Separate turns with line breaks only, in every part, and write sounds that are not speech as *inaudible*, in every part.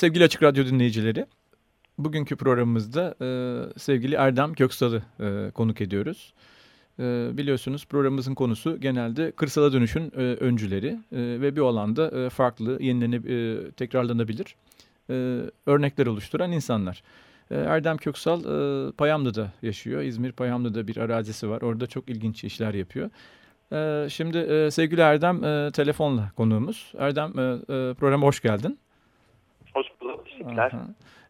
Sevgili Açık Radyo dinleyicileri, bugünkü programımızda e, sevgili Erdem Köksal'ı e, konuk ediyoruz. E, biliyorsunuz programımızın konusu genelde kırsala dönüşün e, öncüleri e, ve bir alanda e, farklı, yenilenip e, tekrarlanabilir e, örnekler oluşturan insanlar. E, Erdem Köksal e, Payamlı'da yaşıyor. İzmir Payamlı'da bir arazisi var. Orada çok ilginç işler yapıyor. E, şimdi e, sevgili Erdem e, telefonla konuğumuz. Erdem e, e, programa hoş geldin.
Teşekkürler.
Aha.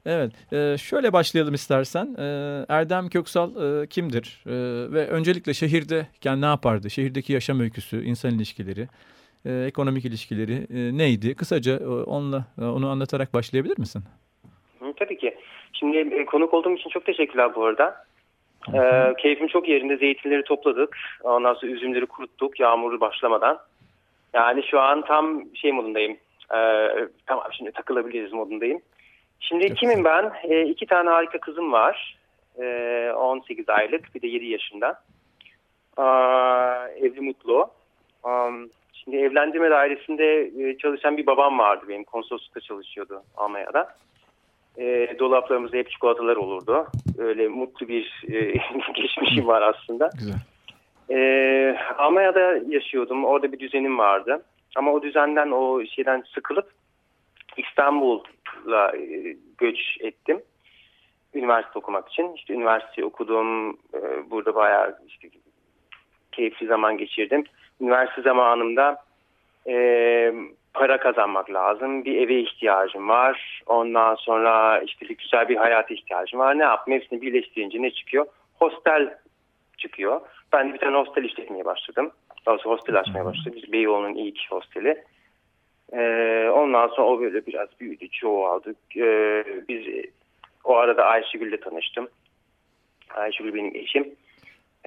Evet, e, şöyle başlayalım istersen. E, Erdem Köksal e, kimdir? E, ve öncelikle şehirde ne yapardı? Şehirdeki yaşam öyküsü, insan ilişkileri, e, ekonomik ilişkileri e, neydi? Kısaca e, onunla e, onu anlatarak başlayabilir misin?
Hı, tabii ki. Şimdi e, konuk olduğum için çok teşekkürler bu arada. E, keyfim çok yerinde. Zeytinleri topladık. Ondan sonra üzümleri kuruttuk yağmuru başlamadan. Yani şu an tam şey modundayım. E, tamam şimdi takılabiliriz modundayım. Şimdi
Çok
kimim ben? E, iki tane harika kızım var. E, 18 aylık bir de 7 yaşında. Aa, evli mutlu. Um, şimdi evlendirme dairesinde e, çalışan bir babam vardı benim. Konsoloslukta çalışıyordu Almanya'da. E, dolaplarımızda hep çikolatalar olurdu. Öyle mutlu bir e, *laughs* geçmişim var aslında.
Güzel.
E, Almanya'da yaşıyordum. Orada bir düzenim vardı. Ama o düzenden, o şeyden sıkılıp İstanbul'a e, göç ettim. Üniversite okumak için. İşte üniversite okudum. E, burada bayağı işte keyifli zaman geçirdim. Üniversite zamanımda e, para kazanmak lazım. Bir eve ihtiyacım var. Ondan sonra işte bir güzel bir hayata ihtiyacım var. Ne yaptım? Hepsini birleştirince ne çıkıyor? Hostel çıkıyor. Ben de bir tane hostel işletmeye başladım. Daha sonra hostel açmaya başladım. Beyoğlu'nun ilk hosteli. Ee, ondan sonra o böyle biraz büyüdü, çoğaldı. Ee, biz o arada Ayşegül'le tanıştım. Ayşegül benim eşim.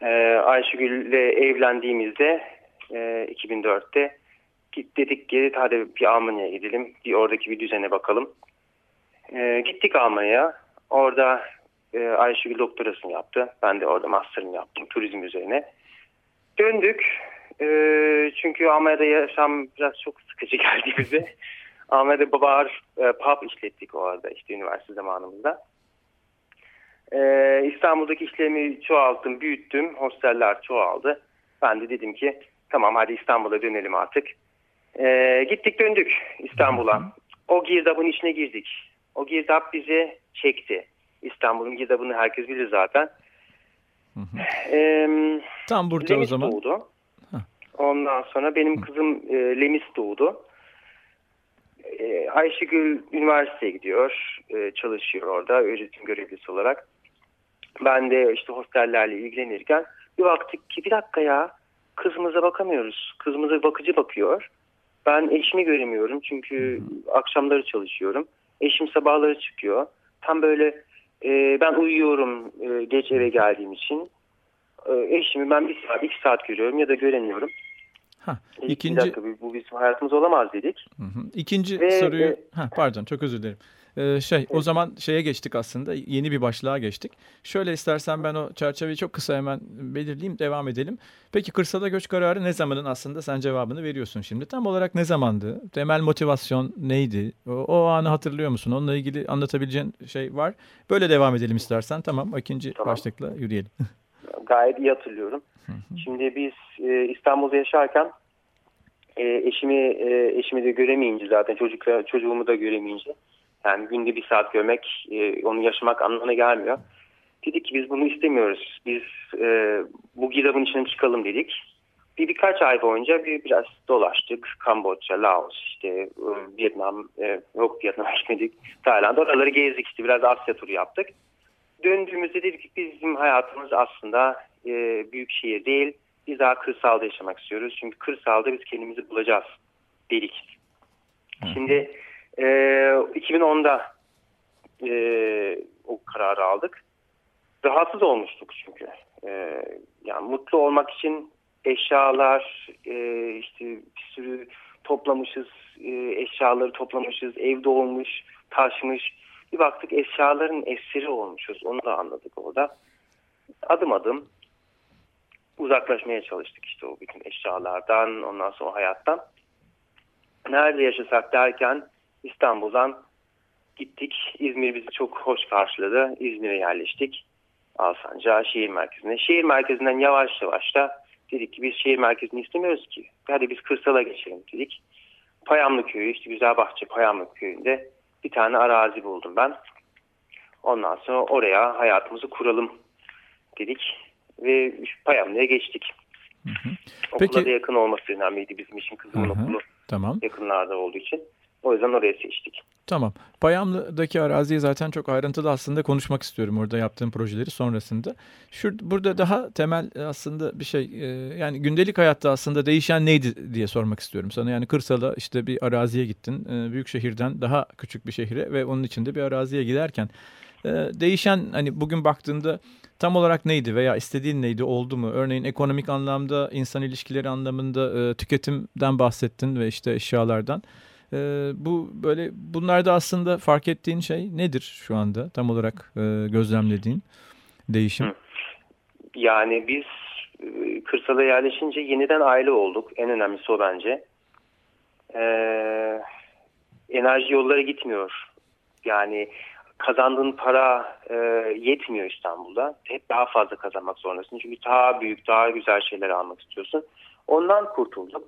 Ee, Ayşegül'le evlendiğimizde e, 2004'te git dedik ki hadi bir Almanya'ya gidelim. Bir oradaki bir düzene bakalım. Ee, gittik Almanya'ya. Orada e, Ayşegül doktorasını yaptı. Ben de orada master'ını yaptım turizm üzerine. Döndük. E, çünkü Almanya'da yaşam biraz çok sıkıcı geldi bize. Almanya'da bar, e, pub işlettik o arada işte üniversite zamanımızda. E, İstanbul'daki işlerimi çoğalttım, büyüttüm. Hosteller çoğaldı. Ben de dedim ki tamam hadi İstanbul'a dönelim artık. E, gittik döndük İstanbul'a. O girdabın içine girdik. O girdap bizi çekti. İstanbul'un girdabını herkes bilir zaten.
Hı hı.
Ee,
Tam burada o zaman.
doğdu. Ondan sonra benim kızım e, Lemis doğdu. E, Ayşegül üniversiteye gidiyor. E, çalışıyor orada öğretim görevlisi olarak. Ben de işte hostellerle ilgilenirken bir baktık ki bir dakika ya kızımıza bakamıyoruz. Kızımıza bakıcı bakıyor. Ben eşimi göremiyorum çünkü akşamları çalışıyorum. Eşim sabahları çıkıyor. Tam böyle e, ben uyuyorum e, geç eve geldiğim için. E, eşimi ben bir saat iki saat görüyorum ya da göremiyorum.
Ha, ikinci
Bir dakika bu- bizim hayatımız olamaz dedik.
Hı hı. İkinci
Ve,
soruyu,
e,
ha, pardon çok özür dilerim. Ee, şey, o zaman şeye geçtik aslında, yeni bir başlığa geçtik. Şöyle istersen ben o çerçeveyi çok kısa hemen belirleyeyim, devam edelim. Peki kırsala göç kararı ne zamanın aslında sen cevabını veriyorsun şimdi. Tam olarak ne zamandı? Temel motivasyon neydi? O, o anı hatırlıyor musun? Onunla ilgili anlatabileceğin şey var. Böyle devam edelim istersen. Tamam, ikinci
Tamam.
başlıkla yürüyelim. *laughs*
Gayet iyi hatırlıyorum. Şimdi biz e, İstanbul'da yaşarken e, eşimi e, eşimi de göremeyince zaten çocukla çocuğumu da göremeyince yani günde bir saat görmek e, onu yaşamak anlamına gelmiyor. Dedik ki biz bunu istemiyoruz. Biz e, bu girdabın içine çıkalım dedik. Bir birkaç ay boyunca bir biraz dolaştık. Kamboçya, Laos, işte e, Vietnam, e, yok Vietnam'a *laughs* gitmedik. Tayland oraları gezdik işte biraz Asya turu yaptık. Döndüğümüzde dedik ki bizim hayatımız aslında e, büyük şehir değil. Biz daha kırsalda yaşamak istiyoruz. Çünkü kırsalda biz kendimizi bulacağız dedik. Şimdi e, 2010'da e, o kararı aldık. Rahatsız olmuştuk çünkü. E, yani mutlu olmak için eşyalar, e, işte bir sürü toplamışız, e, eşyaları toplamışız, evde olmuş, taşmış. Bir baktık eşyaların esiri olmuşuz, onu da anladık orada. Adım adım uzaklaşmaya çalıştık işte o bütün eşyalardan, ondan sonra hayattan. Nerede yaşasak derken İstanbul'dan gittik. İzmir bizi çok hoş karşıladı. İzmir'e yerleştik. Alsancak'a şehir merkezine. Şehir merkezinden yavaş yavaş da dedik ki biz şehir merkezini istemiyoruz ki. Hadi biz kırsala geçelim dedik. Payamlı köyü işte Güzelbahçe Payamlı köyünde bir tane arazi buldum ben. Ondan sonra oraya hayatımızı kuralım dedik ve Payamlı'ya geçtik. Hı hı. Okula Peki, da yakın olması önemliydi bizim için kızımın hı hı, okulu tamam. yakınlarda olduğu için. O yüzden oraya seçtik.
Tamam. Payamlı'daki araziyi zaten çok ayrıntılı aslında konuşmak istiyorum orada yaptığım projeleri sonrasında. Şur burada daha temel aslında bir şey e, yani gündelik hayatta aslında değişen neydi diye sormak istiyorum sana. Yani kırsala işte bir araziye gittin. E, büyük şehirden daha küçük bir şehire ve onun içinde bir araziye giderken e, değişen hani bugün baktığında tam olarak neydi veya istediğin neydi oldu mu? Örneğin ekonomik anlamda, insan ilişkileri anlamında tüketimden bahsettin ve işte eşyalardan. E, bu böyle bunlarda aslında fark ettiğin şey nedir şu anda tam olarak e, gözlemlediğin değişim?
Yani biz e, kırsala yerleşince yeniden aile olduk. En önemlisi o bence. Ee, enerji yolları gitmiyor. Yani kazandığın para e, yetmiyor İstanbul'da. Hep daha fazla kazanmak zorundasın. Çünkü daha büyük, daha güzel şeyler almak istiyorsun. Ondan kurtuldum.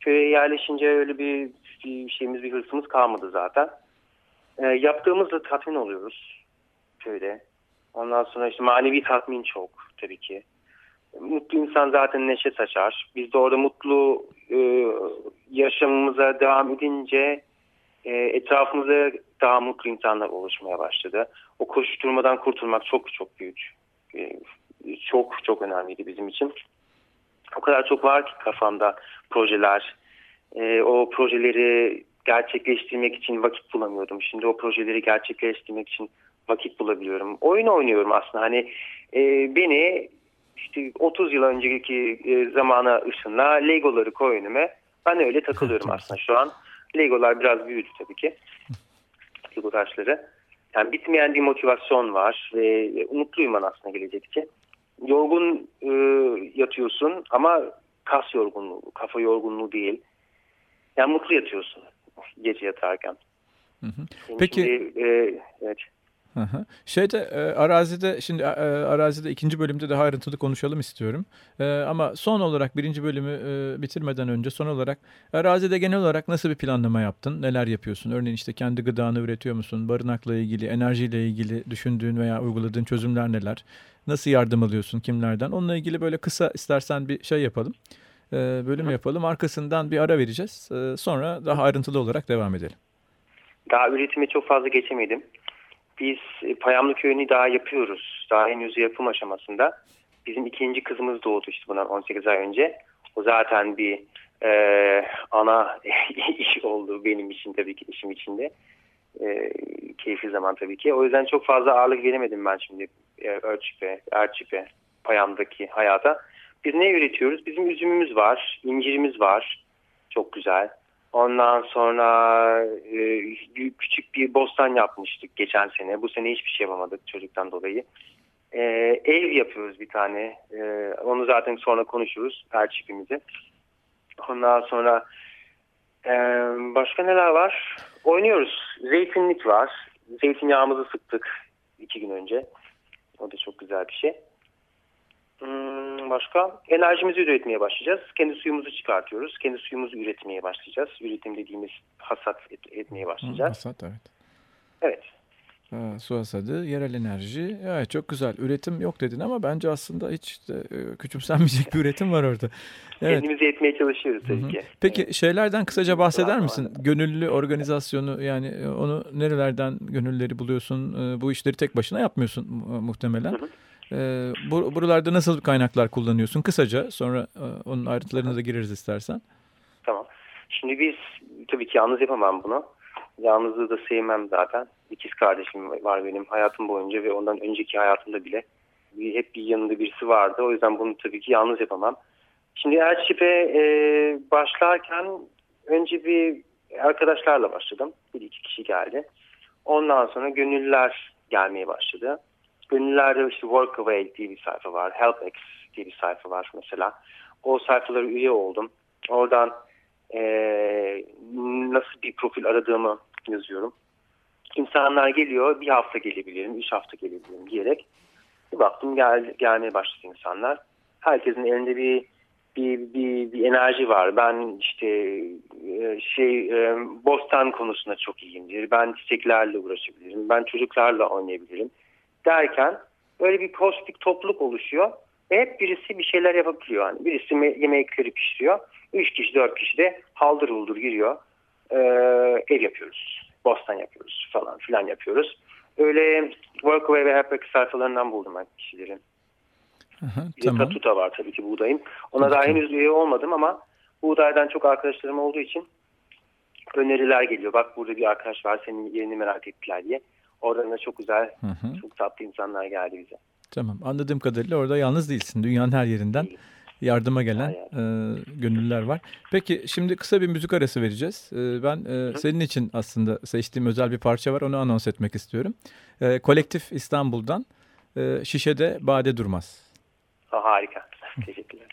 Köye yerleşince öyle bir bir şeyimiz, bir hırsımız kalmadı zaten. E, yaptığımızda tatmin oluyoruz köyde. Ondan sonra işte manevi tatmin çok tabii ki. Mutlu insan zaten neşe saçar. Biz de orada mutlu e, yaşamımıza devam edince e, etrafımızda daha mutlu insanlar oluşmaya başladı. O koşturmadan kurtulmak çok çok büyük. E, çok çok önemliydi bizim için. O kadar çok var ki kafamda projeler, e, o projeleri gerçekleştirmek için vakit bulamıyordum. Şimdi o projeleri gerçekleştirmek için vakit bulabiliyorum. Oyun oynuyorum aslında. Hani e, beni işte 30 yıl önceki e, zamana ışınla Legoları koy önüme. Ben öyle takılıyorum aslında şu an. Legolar biraz büyüdü tabii ki. Lego taşları. Yani bitmeyen bir motivasyon var ve umutluyum ben aslında gelecekçe. Yorgun e, yatıyorsun ama kas yorgunluğu, kafa yorgunluğu değil. Yani mutlu yatıyorsun gece yatarken.
Hı hı. Peki. Şimdi, e, evet. Hı hı. Şeyde e, arazide şimdi e, arazide ikinci bölümde daha ayrıntılı konuşalım istiyorum. E, ama son olarak birinci bölümü e, bitirmeden önce son olarak arazide genel olarak nasıl bir planlama yaptın? Neler yapıyorsun? Örneğin işte kendi gıdanı üretiyor musun? Barınakla ilgili, enerjiyle ilgili düşündüğün veya uyguladığın çözümler neler? Nasıl yardım alıyorsun? Kimlerden? Onunla ilgili böyle kısa istersen bir şey yapalım. E, bölüm yapalım. Arkasından bir ara vereceğiz. E, sonra daha ayrıntılı olarak devam edelim.
Daha üretimi çok fazla geçemedim. Biz e, Payamlı Köyü'nü daha yapıyoruz. Daha henüz yapım aşamasında. Bizim ikinci kızımız doğdu işte bundan 18 ay önce. O zaten bir e, ana *laughs* iş oldu benim için tabii ki işim içinde. E, keyifli zaman tabii ki. O yüzden çok fazla ağırlık veremedim ben şimdi e, Örçip'e, Erçip'e, Payam'daki hayata. Biz ne üretiyoruz? Bizim üzümümüz var, incirimiz var. Çok güzel. Ondan sonra e, küçük bir bostan yapmıştık geçen sene. Bu sene hiçbir şey yapamadık çocuktan dolayı. E, ev yapıyoruz bir tane. E, onu zaten sonra konuşuruz her çiftimizi. Ondan sonra e, başka neler var? Oynuyoruz. Zeytinlik var. Zeytinyağımızı sıktık iki gün önce. O da çok güzel bir şey. Hmm, başka? Enerjimizi üretmeye başlayacağız. Kendi suyumuzu çıkartıyoruz. Kendi suyumuzu üretmeye başlayacağız. Üretim dediğimiz hasat et, etmeye başlayacağız.
hasat evet.
Evet.
Ha, su hasadı, yerel enerji. Evet çok güzel. Üretim yok dedin ama bence aslında hiç de, e, küçümsenmeyecek bir üretim var orada. *laughs*
Evet. Kendimizi yetmeye çalışıyoruz tabii Hı -hı. ki.
Peki evet. şeylerden kısaca bahseder misin? Gönüllü organizasyonu yani e, onu nerelerden gönülleri buluyorsun? E, bu işleri tek başına yapmıyorsun muhtemelen. Hı -hı. E, bu, buralarda nasıl kaynaklar kullanıyorsun? Kısaca sonra e, onun ayrıntılarına da gireriz istersen.
Tamam. Şimdi biz tabii ki yalnız yapamam bunu. Yalnızlığı da sevmem zaten.
ikiz kardeşim var benim hayatım boyunca ve ondan önceki hayatımda bile hep bir yanında birisi vardı. O yüzden bunu tabii ki yalnız yapamam. Şimdi Erçip'e e, başlarken önce bir arkadaşlarla başladım. Bir iki kişi geldi. Ondan sonra gönüllüler gelmeye başladı. Gönüllülerde işte Workaway diye bir sayfa var. HelpX diye bir sayfa var mesela. O sayfalara üye oldum. Oradan e, nasıl bir profil aradığımı yazıyorum. İnsanlar geliyor, bir hafta gelebilirim, üç hafta gelebilirim diyerek bir baktım gel, gelmeye başladı insanlar. Herkesin elinde bir bir, bir, bir enerji var. Ben işte e, şey e, bostan konusunda çok iyiyimdir. Ben çiçeklerle uğraşabilirim. Ben çocuklarla oynayabilirim. Derken böyle bir pozitif topluluk oluşuyor. Ve hep birisi bir şeyler yapabiliyor. Yani birisi yemekleri pişiriyor. Üç kişi, dört kişi de haldır huldur giriyor. Ee, ev yapıyoruz. Bostan yapıyoruz falan filan yapıyoruz. Öyle Workaway ve Happy sayfalarından buldum ben kişilerin.
Aha,
bir de
tamam.
Tatuta var tabii ki buğdayın. Ona daha henüz üye olmadım ama buğdaydan çok arkadaşlarım olduğu için öneriler geliyor. Bak burada bir arkadaş var senin yerini merak ettiler diye. Oradan da çok güzel,
Hı hı.
çok tatlı insanlar geldi bize.
Tamam. Anladığım kadarıyla orada yalnız değilsin. Dünyanın her yerinden yardıma gelen e, gönüllüler var. Peki şimdi kısa bir müzik arası vereceğiz. E, ben e, senin için aslında seçtiğim özel bir parça var. Onu anons etmek istiyorum. E, Kolektif İstanbul'dan e, Şişede Bade Durmaz.
Ha, harika. *laughs* Teşekkürler.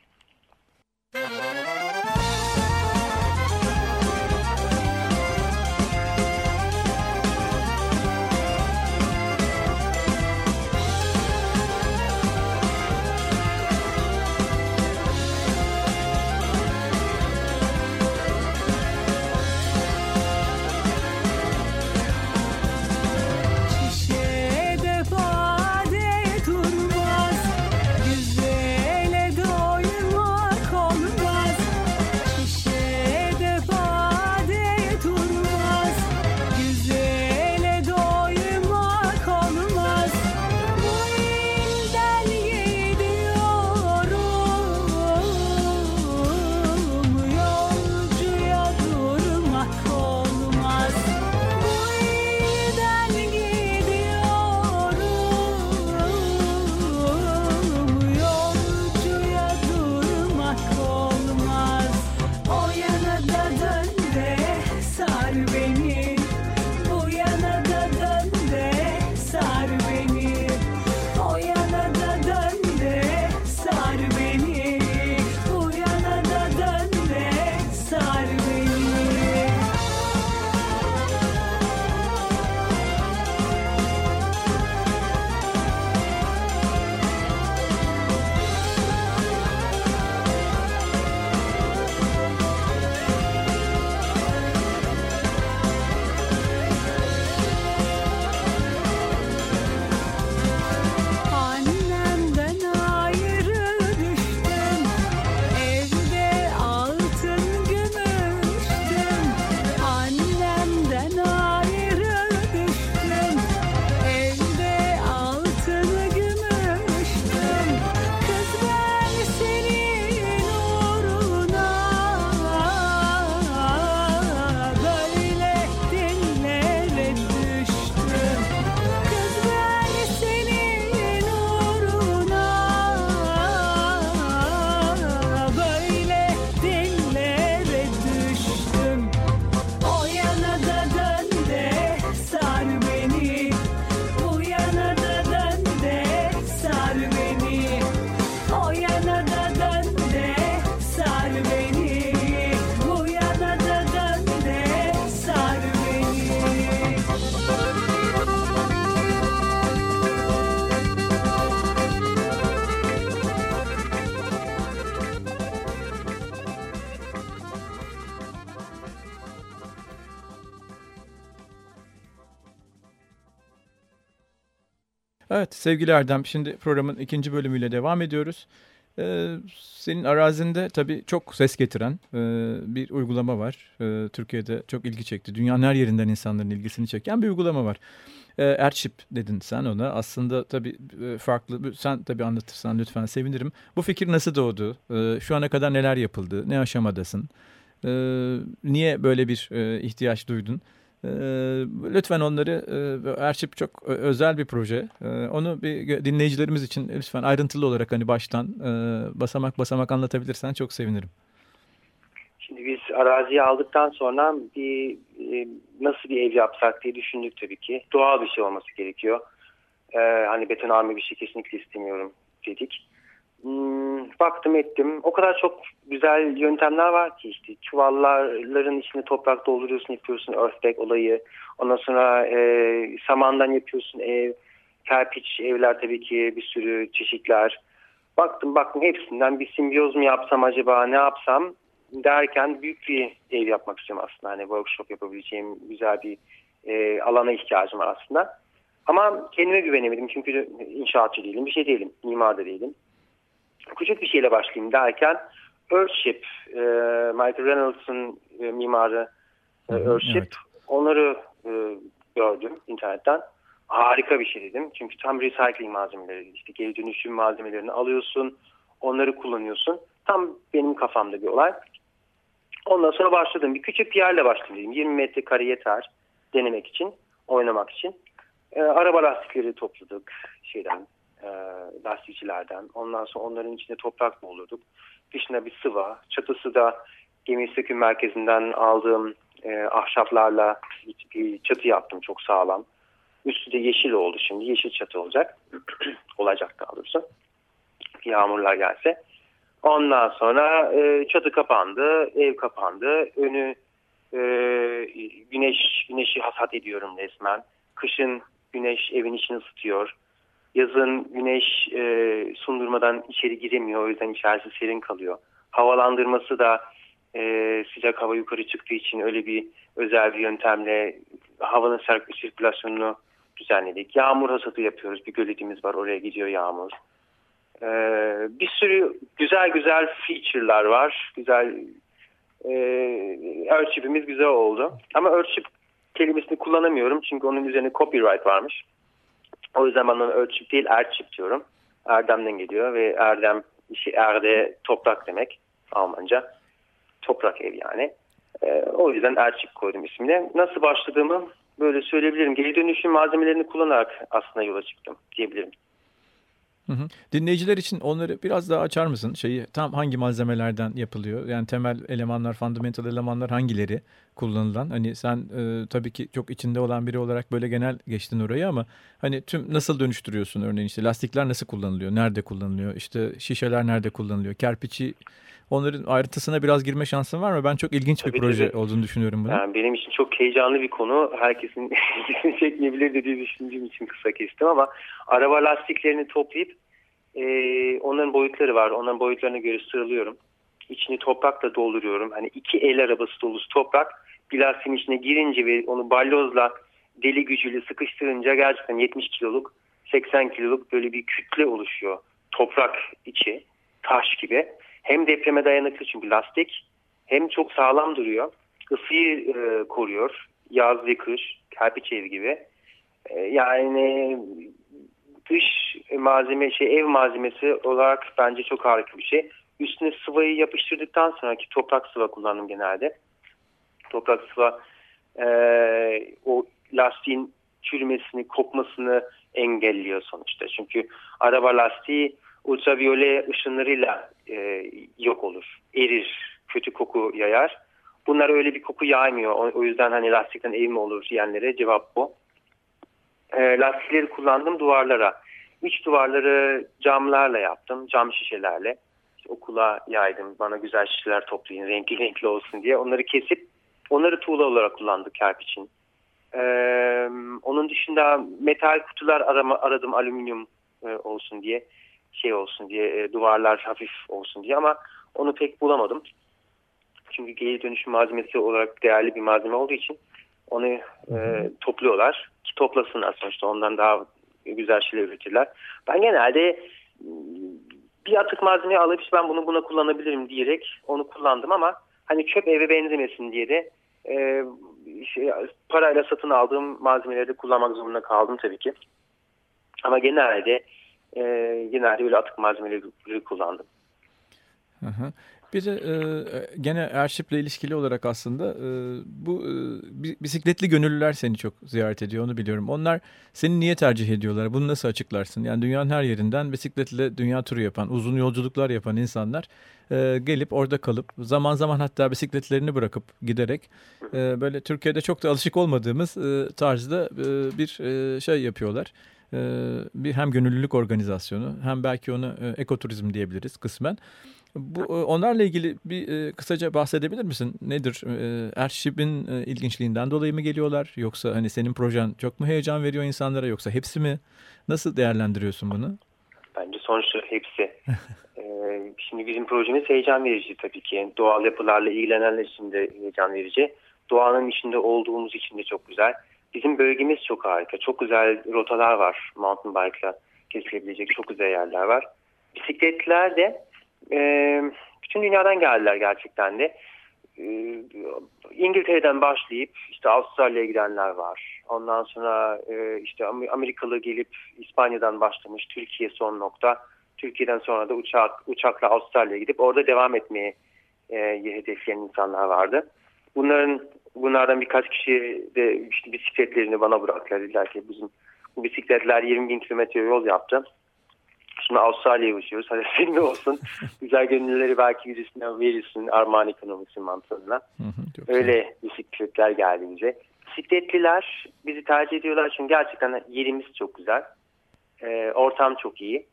Evet sevgili Erdem şimdi programın ikinci bölümüyle devam ediyoruz. Ee, senin arazinde tabii çok ses getiren e, bir uygulama var. Ee, Türkiye'de çok ilgi çekti. Dünyanın her yerinden insanların ilgisini çeken bir uygulama var. Ee, Erçip dedin sen ona. Aslında tabii e, farklı. Sen tabii anlatırsan lütfen sevinirim. Bu fikir nasıl doğdu? Ee, şu ana kadar neler yapıldı? Ne aşamadasın? Ee, niye böyle bir e, ihtiyaç duydun? E, lütfen onları e, Erçip çok özel bir proje. E, onu bir dinleyicilerimiz için lütfen ayrıntılı olarak hani baştan e, basamak basamak anlatabilirsen çok sevinirim.
Şimdi biz araziyi aldıktan sonra bir e, nasıl bir ev yapsak diye düşündük tabii ki. Doğal bir şey olması gerekiyor. E, hani betonarme bir şey kesinlikle istemiyorum dedik. Hmm, baktım ettim. O kadar çok güzel yöntemler var ki işte çuvalların içine toprak dolduruyorsun yapıyorsun earthbag olayı. Ondan sonra e, samandan yapıyorsun ev. Kerpiç evler tabii ki bir sürü çeşitler. Baktım baktım hepsinden bir simbiyoz mu yapsam acaba ne yapsam derken büyük bir ev yapmak istiyorum aslında. Hani workshop yapabileceğim güzel bir e, alana ihtiyacım var aslında. Ama kendime güvenemedim çünkü inşaatçı değilim, bir şey değilim, mimar da değilim. Küçük bir şeyle başlayayım derken Earthship, e, Michael Reynolds'ın e, mimarı e, Earthship, evet. onları e, gördüm internetten. Harika bir şey dedim. Çünkü tam recycling malzemeleri, işte geri dönüşüm malzemelerini alıyorsun, onları kullanıyorsun. Tam benim kafamda bir olay. Ondan sonra başladım. Bir küçük bir yerle başladım. 20 metrekare yeter denemek için, oynamak için. E, araba lastikleri topladık şeyden, e, lastikçilerden. Ondan sonra onların içinde toprak doldurduk. Dışına bir sıva. Çatısı da gemi merkezinden aldığım e, ahşaplarla bir çatı yaptım çok sağlam. Üstü de yeşil oldu şimdi. Yeşil çatı olacak. *clears throat* olacak daha doğrusu. Yağmurlar gelse. Ondan sonra e, çatı kapandı, ev kapandı. Önü e, güneş güneşi hasat ediyorum resmen. Kışın güneş evin içini ısıtıyor. Yazın güneş e, sundurmadan içeri giremiyor. O yüzden içerisi serin kalıyor. Havalandırması da e, sıcak hava yukarı çıktığı için öyle bir özel bir yöntemle havanın sirkülasyonunu düzenledik. Yağmur hasatı yapıyoruz. Bir göletimiz var. Oraya gidiyor yağmur. Ee, bir sürü güzel güzel feature'lar var. Güzel e, Earthship'imiz güzel oldu. Ama Earthship kelimesini kullanamıyorum çünkü onun üzerine copyright varmış. O yüzden ben ona Earthship değil Erdship diyorum. Erdem'den geliyor ve Erdem şey, Erde toprak demek Almanca. Toprak ev yani. Ee, o yüzden Erdship koydum ismini. Nasıl başladığımı böyle söyleyebilirim. Geri dönüşüm malzemelerini kullanarak aslında yola çıktım diyebilirim.
Hı hı. Dinleyiciler için onları biraz daha açar mısın? Şeyi tam hangi malzemelerden yapılıyor? Yani temel elemanlar, fundamental elemanlar hangileri kullanılan? Hani sen e, tabii ki çok içinde olan biri olarak böyle genel geçtin orayı ama hani tüm nasıl dönüştürüyorsun örneğin işte lastikler nasıl kullanılıyor? Nerede kullanılıyor? İşte şişeler nerede kullanılıyor? Kerpiçi onların ayrıntısına biraz girme şansın var mı? Ben çok ilginç tabii, bir proje tabii. olduğunu düşünüyorum bunu.
Yani benim için çok heyecanlı bir konu. Herkesin *laughs* ilgisini çekmeyebilir dediği düşündüğüm için kısa kestim ama araba lastiklerini toplayıp e, onların boyutları var. Onların boyutlarına göre sıralıyorum. İçini toprakla dolduruyorum. Hani iki el arabası dolusu toprak bir lastiğin içine girince ve onu balyozla deli gücüyle sıkıştırınca gerçekten 70 kiloluk 80 kiloluk böyle bir kütle oluşuyor. Toprak içi taş gibi hem depreme dayanıklı çünkü lastik hem çok sağlam duruyor. Isıyı e, koruyor. Yaz ve kış, kerpiç ev gibi. E, yani dış malzeme şey ev malzemesi olarak bence çok harika bir şey. Üstüne sıvayı yapıştırdıktan sonra ki toprak sıva kullandım genelde. Toprak sıva e, o lastiğin çürümesini, kopmasını engelliyor sonuçta. Çünkü araba lastiği ultraviyole ışınlarıyla e, yok olur. Erir, kötü koku yayar. Bunlar öyle bir koku yaymıyor. O, o yüzden hani lastikten mi olur diyenlere cevap bu. E, lastikleri kullandım duvarlara. İç duvarları camlarla yaptım. Cam şişelerle. İşte okula yaydım. Bana güzel şişeler toplayın. Renkli renkli olsun diye. Onları kesip onları tuğla olarak kullandık kerpiçin. Ee, onun dışında metal kutular arama, aradım alüminyum e, olsun diye şey olsun diye e, duvarlar hafif olsun diye ama onu pek bulamadım. Çünkü geri dönüşüm malzemesi olarak değerli bir malzeme olduğu için onu e, topluyorlar. Ki toplasınlar sonuçta ondan daha güzel şeyler üretirler. Ben genelde bir atık malzemeyi alıp ben bunu buna kullanabilirim diyerek onu kullandım ama hani çöp eve benzemesin diye de e, şey, parayla satın aldığım malzemeleri kullanmak zorunda kaldım tabii ki. Ama genelde e, genelde öyle atık malzemeleri kullandım.
Hı hı. Bir de e, gene Erşip'le ilişkili olarak aslında e, bu e, bisikletli gönüllüler seni çok ziyaret ediyor onu biliyorum. Onlar seni niye tercih ediyorlar? Bunu nasıl açıklarsın? Yani dünyanın her yerinden bisikletle dünya turu yapan, uzun yolculuklar yapan insanlar e, gelip orada kalıp zaman zaman hatta bisikletlerini bırakıp giderek e, böyle Türkiye'de çok da alışık olmadığımız e, tarzda e, bir e, şey yapıyorlar. E, bir hem gönüllülük organizasyonu hem belki onu e, ekoturizm diyebiliriz kısmen. Bu e, onlarla ilgili bir e, kısaca bahsedebilir misin? Nedir? E, Erşip'in e, ilginçliğinden dolayı mı geliyorlar yoksa hani senin projen çok mu heyecan veriyor insanlara yoksa hepsi mi? Nasıl değerlendiriyorsun bunu?
Bence sonuçta hepsi. ee, *laughs* şimdi bizim projemiz heyecan verici tabii ki. Doğal yapılarla ilgilenenler için de heyecan verici. Doğanın içinde olduğumuz için de çok güzel. Bizim bölgemiz çok harika. Çok güzel rotalar var. Mountain bike'la gezilebilecek çok güzel yerler var. Bisikletler de e, bütün dünyadan geldiler gerçekten de. E, İngiltere'den başlayıp işte Avustralya'ya gidenler var. Ondan sonra e, işte Amerikalı gelip İspanya'dan başlamış. Türkiye son nokta. Türkiye'den sonra da uçak uçakla Avustralya'ya gidip orada devam etmeyi e, hedefleyen insanlar vardı. Bunların bunlardan birkaç kişi de işte bisikletlerini bana bıraktılar. Dediler ki bizim bu bisikletler 20 bin kilometre yol yaptı. Şimdi Avustralya'ya uçuyoruz. *laughs* Hadi senin olsun. Güzel gönülleri belki birisine verirsin Armağan ekonomisi mantığında. Öyle bisikletler geldi bize. Bisikletliler bizi tercih ediyorlar çünkü gerçekten yerimiz çok güzel. E, ortam çok iyi.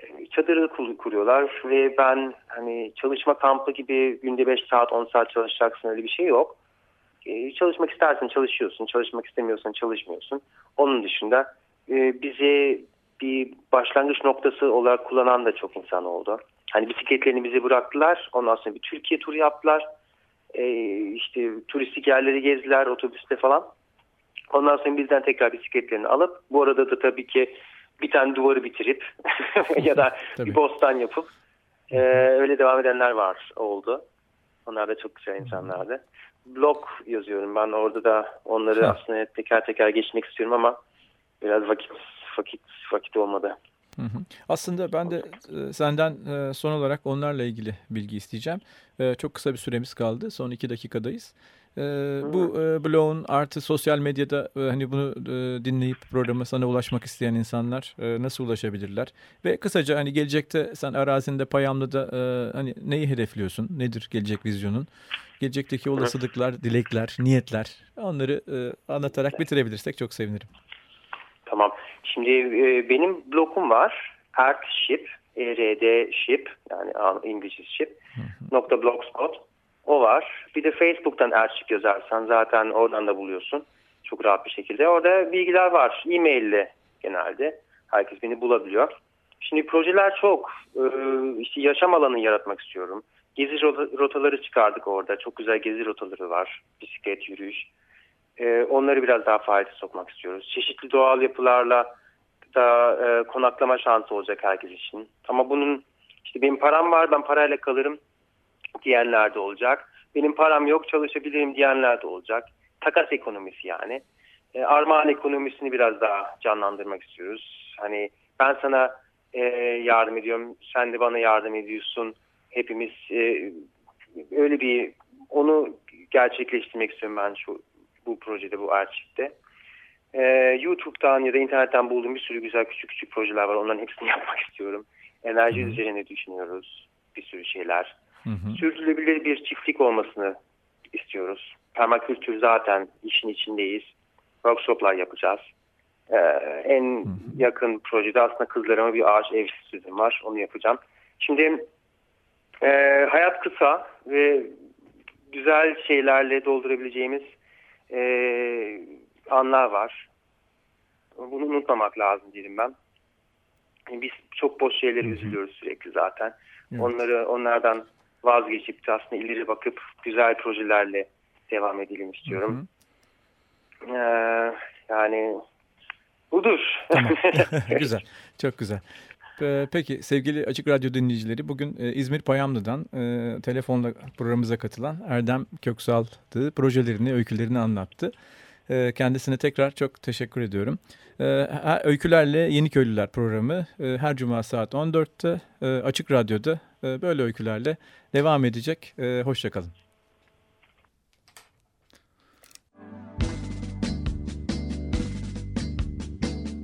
E, çadırı kuruyorlar ve ben hani çalışma kampı gibi günde 5 saat 10 saat çalışacaksın öyle bir şey yok. E, çalışmak istersen çalışıyorsun, çalışmak istemiyorsan çalışmıyorsun. Onun dışında e, bizi bir başlangıç noktası olarak kullanan da çok insan oldu. Hani bisikletlerini bize bıraktılar. Ondan sonra bir Türkiye turu yaptılar. Ee, işte turistik yerleri gezdiler otobüste falan. Ondan sonra bizden tekrar bisikletlerini alıp bu arada da tabii ki bir tane duvarı bitirip *laughs* ya da *laughs* bir bostan yapıp e, öyle devam edenler var oldu. Onlar da çok güzel insanlardı. Blog yazıyorum ben orada da onları aslında teker teker geçmek istiyorum ama biraz vakit vakit vakit olmadı.
Hı hı. Aslında ben de e, senden e, son olarak onlarla ilgili bilgi isteyeceğim. E, çok kısa bir süremiz kaldı. Son iki dakikadayız. Bu blogun artı sosyal medyada hani bunu dinleyip programa sana ulaşmak isteyen insanlar nasıl ulaşabilirler? Ve kısaca hani gelecekte sen arazinde Payamlı'da hani neyi hedefliyorsun? Nedir gelecek vizyonun? Gelecekteki olasılıklar, dilekler, niyetler onları anlatarak bitirebilirsek çok sevinirim.
Tamam. Şimdi e, benim blogum var. Earthship, ERD ship yani İngilizce ship nokta blogspot. O var. Bir de Facebook'tan Earthship yazarsan zaten oradan da buluyorsun. Çok rahat bir şekilde. Orada bilgiler var. E-mail genelde. Herkes beni bulabiliyor. Şimdi projeler çok. Ee, işte yaşam alanı yaratmak istiyorum. Gezi rotaları çıkardık orada. Çok güzel gezi rotaları var. Bisiklet, yürüyüş. Ee, onları biraz daha faaliyete sokmak istiyoruz. Çeşitli doğal yapılarla da e, konaklama şansı olacak herkes için. Ama bunun işte benim param var ben parayla kalırım diyenler de olacak. Benim param yok çalışabilirim diyenler de olacak. Takas ekonomisi yani. E, armağan ekonomisini biraz daha canlandırmak istiyoruz. Hani ben sana e, yardım ediyorum, sen de bana yardım ediyorsun. Hepimiz e, öyle bir onu gerçekleştirmek istiyorum ben şu bu projede, bu arşivde. Ee, YouTube'dan ya da internetten bulduğum bir sürü güzel küçük küçük projeler var. Onların hepsini *laughs* yapmak istiyorum. Enerji Hı-hı. üzerine düşünüyoruz. Bir sürü şeyler. Hı-hı. Sürdürülebilir bir çiftlik olmasını istiyoruz. Permakültür zaten işin içindeyiz. Workshoplar yapacağız. Ee, en Hı-hı. yakın projede aslında kızlarıma bir ağaç ev süzüm var. Onu yapacağım. Şimdi e, hayat kısa ve güzel şeylerle doldurabileceğimiz e, anlar var. Bunu unutmamak lazım diyelim ben. Biz çok boş şeyleri üzülüyoruz sürekli zaten. Evet. Onları onlardan vazgeçip aslında ileri bakıp güzel projelerle devam edelim istiyorum. Ee, yani budur.
Tamam. *laughs* *laughs* güzel. Çok güzel. Ee, peki sevgili Açık Radyo dinleyicileri bugün e, İzmir Payamlı'dan e, telefonla programımıza katılan Erdem Köksal'dı. Projelerini, öykülerini anlattı. E, kendisine tekrar çok teşekkür ediyorum. E, Öykülerle Yeni Köylüler programı her cuma saat 14'te e, Açık Radyo'da böyle öykülerle devam edecek. Hoşçakalın.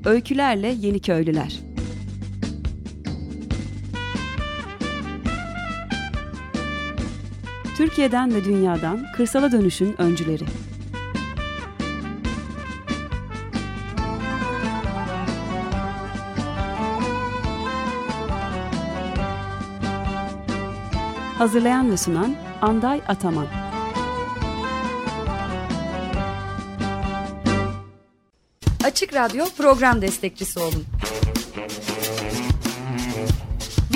Öykülerle Yeni Köylüler Türkiye'den ve dünyadan kırsala dönüşün öncüleri. Hazırlayan ve sunan Anday Ataman.
Açık Radyo program destekçisi olun.